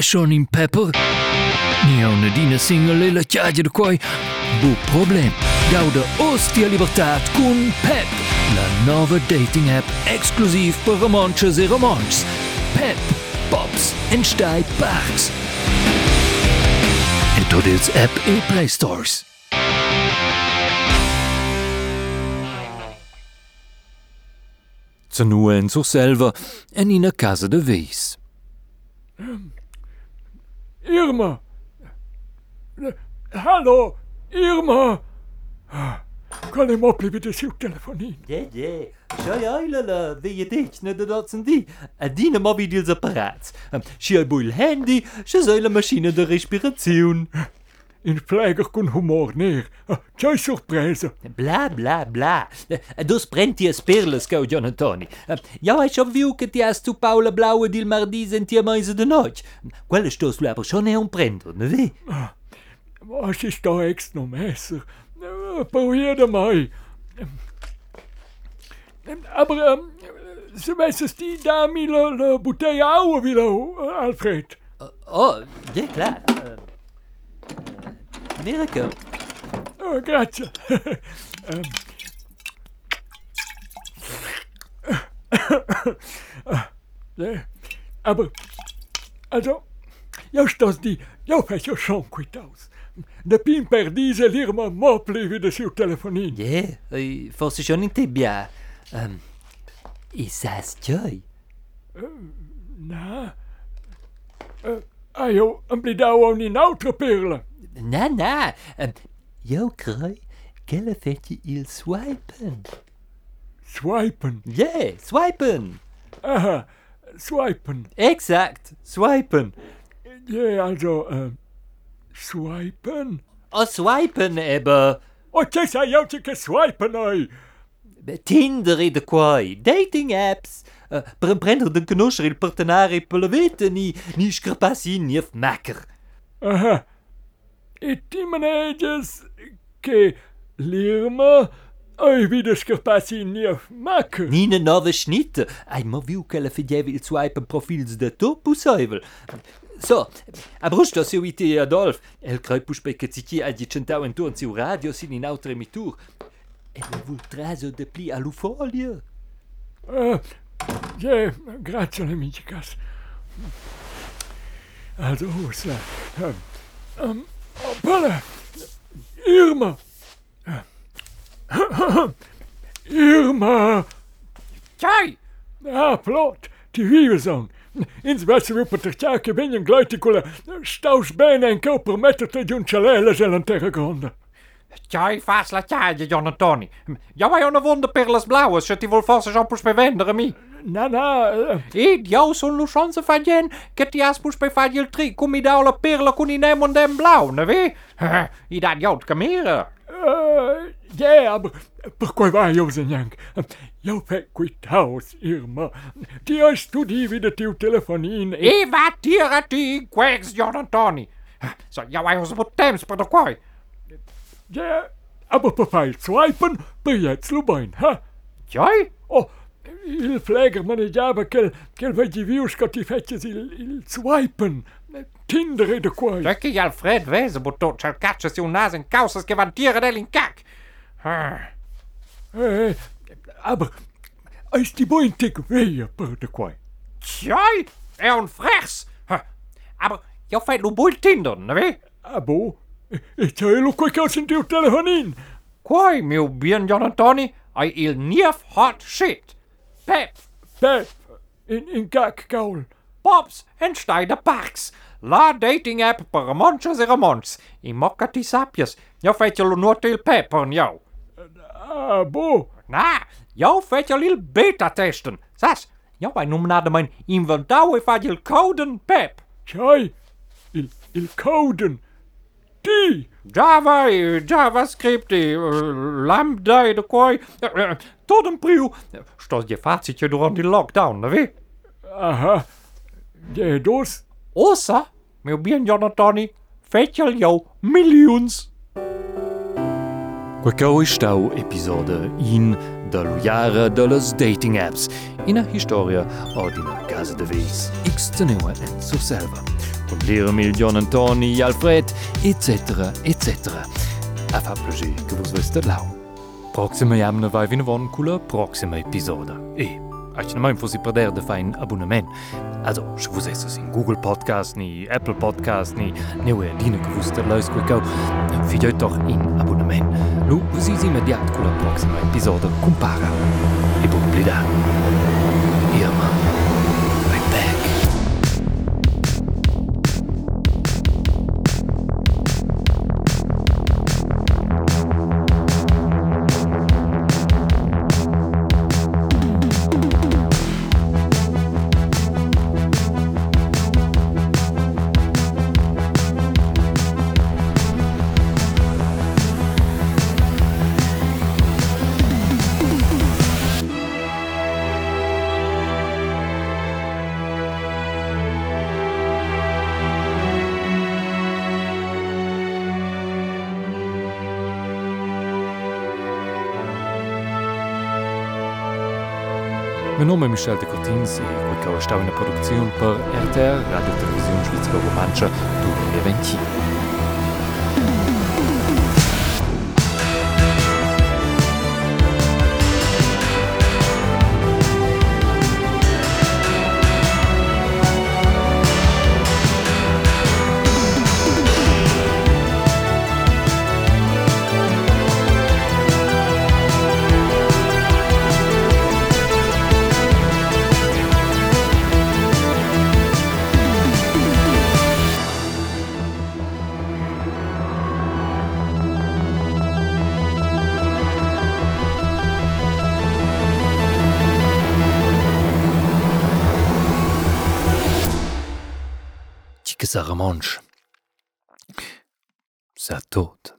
schon in pepper? Ni ha una dina single la da quai. Bu problem. Gauda ostia libertà con Pep, la nuova dating app exclusiv per romances e romans. Pep, Pops en Stai Parks. Ils app e Play Stores. Zanua en sur selva en in a casa de. Irma! Hallo, Irma! Коли мо приведеси у телефонин. Є, є. Що я ойлала, ви єдичне додацен ді. А ді нема відділ з апарат. Ще й буль генді, ще зойла машина до респіраціон. in Schläger com humor, ner. C'è surpresa. Bla, bla, bla. Dos prenti as perlas, o John Antoni. Eu acho viu que ti has tu Paula Blaue dil mardi sentia mais de noite. Qual estou sulla persona é um prendo, não vê? Ah, Mas estou da ex no messer? Ah, de mal. Aber ah, se messes ti dá-me la bouteille à eau, Alfred. Oh, oh é claro. Miracle. Oh, grazie. ähm. ja, aber, also, ja stas die, jo schon quit aus. De pin per diese l'irma mopli wie de siu telefonin. Ja, yeah, forse schon in te bia. Um, is das joy? Na, uh, ah jo, een blidau auto perle. Na, na. Um, jo kroi, quelle il swipen? Swipen. Ja, yeah, swipen. Aha, swipen. Exact, swipen. Ja, also, äh, swipen. Oh, swipen ebbe. Oh, sa jou te swipen, oi. Tinder e de quai, dating apps. Uh, per prendere de conoscere il partenare per la vita, ni, ni scrapassi ni makker. Aha. Timaneiras que Lirma Ai vidas que eu passei na maca. Nina nova schnitte. Einmal viu que ela fedeva il suo profils de topo saivel. So, a brusto se uite Adolf, el crei pus pe che zichi a dicentau en turn siu radio sin in autre mitur. El vul traso de pli a lufolia. Uh, yeah, grazie amici cas. Also, Ursula, euh, um, um, oh, Palle. Irma. Irma. Tjai! Ah, plot. Die Wieverzang. Ins Wasser op het tjaake ben je gluite koele stausbenen en koper met het junchalele zullen tegengronden. Tjai, fas la tjaie, John Tony. Ja, wij een wonder perles blauwe, zet die wel vast eens op bevenderen mi. Na, na, uh, Id, jou chance van jen, que ti as pus pe fa il tri, cum i dau la perla con i nemon dem blau, ne vi? I dat jou kamere. uh, ja, maar per quoi va jou zijn jank? Jou fek quitaus, Irma. Die als studie wie de tiu telefonien. I va tira ti, quex, John Tony. Så jou wij ons op temps per de quai. Ja, aber per feil swipen, per jetzt lubain, ha? Tjai? Oh, il flegherman e giava ch'el, ch'el vegi viusca ti fece il, il swipen, tindere de quai. Perché gli Alfred vese, butto, cercacciasi un naso in causa che in dell'incac. Ah. Äh, eh, äh, aber, eis ti boi intic veia per de quai. Tjoi, è un frechs. Aber, io fai lu boi Tinder, ne ve? Ah, bo, e c'è lo quai che sentiu telefonin. Quai, mio bien John Antoni, il nief hot shit. Pep, Pep, in, in kak kaul. Pops en Steiner Parks. La dating app per monches e monts. I mocca ti je lu nur til pep on jou. Abo, Na, jou feit je lil beta testen. Sas, noemen naar de mijn inventau e fa il coden pep. tjai, il, il coden. Java, eh, JavaScript, eh, Lambda, de koi, eh, tot een priu. Stos je door die lockdown, ne vi? aha, ja, dus, Ossa, meu bien Jonathan, feit je jou miljoens. Quacau stau episode in da Lujara de las dating apps, in a historia od in a casa de vis, x tenua en sur selva. Liromil, John Antoni, Alfred, etc., etc. A fa plascher che vos veste lau. Proxima jamna vai vin avon cula proxima episoda. E, ach na maim fosi perder de fein abonnement. Also, se vos es in Google Podcast, ni Apple Podcast, ni neue Dine che vos der leus quicau, fideut doch in abonnement. Lu, vos me diāt kula proxima episoda compara. E bon blida. Irma. Men nome Michel de Cortins e Gokauer Stauene Produktionioun per RTR Radio Televisionun Schwizwer Romanscher do Eventi. Saramanche. Sa toute.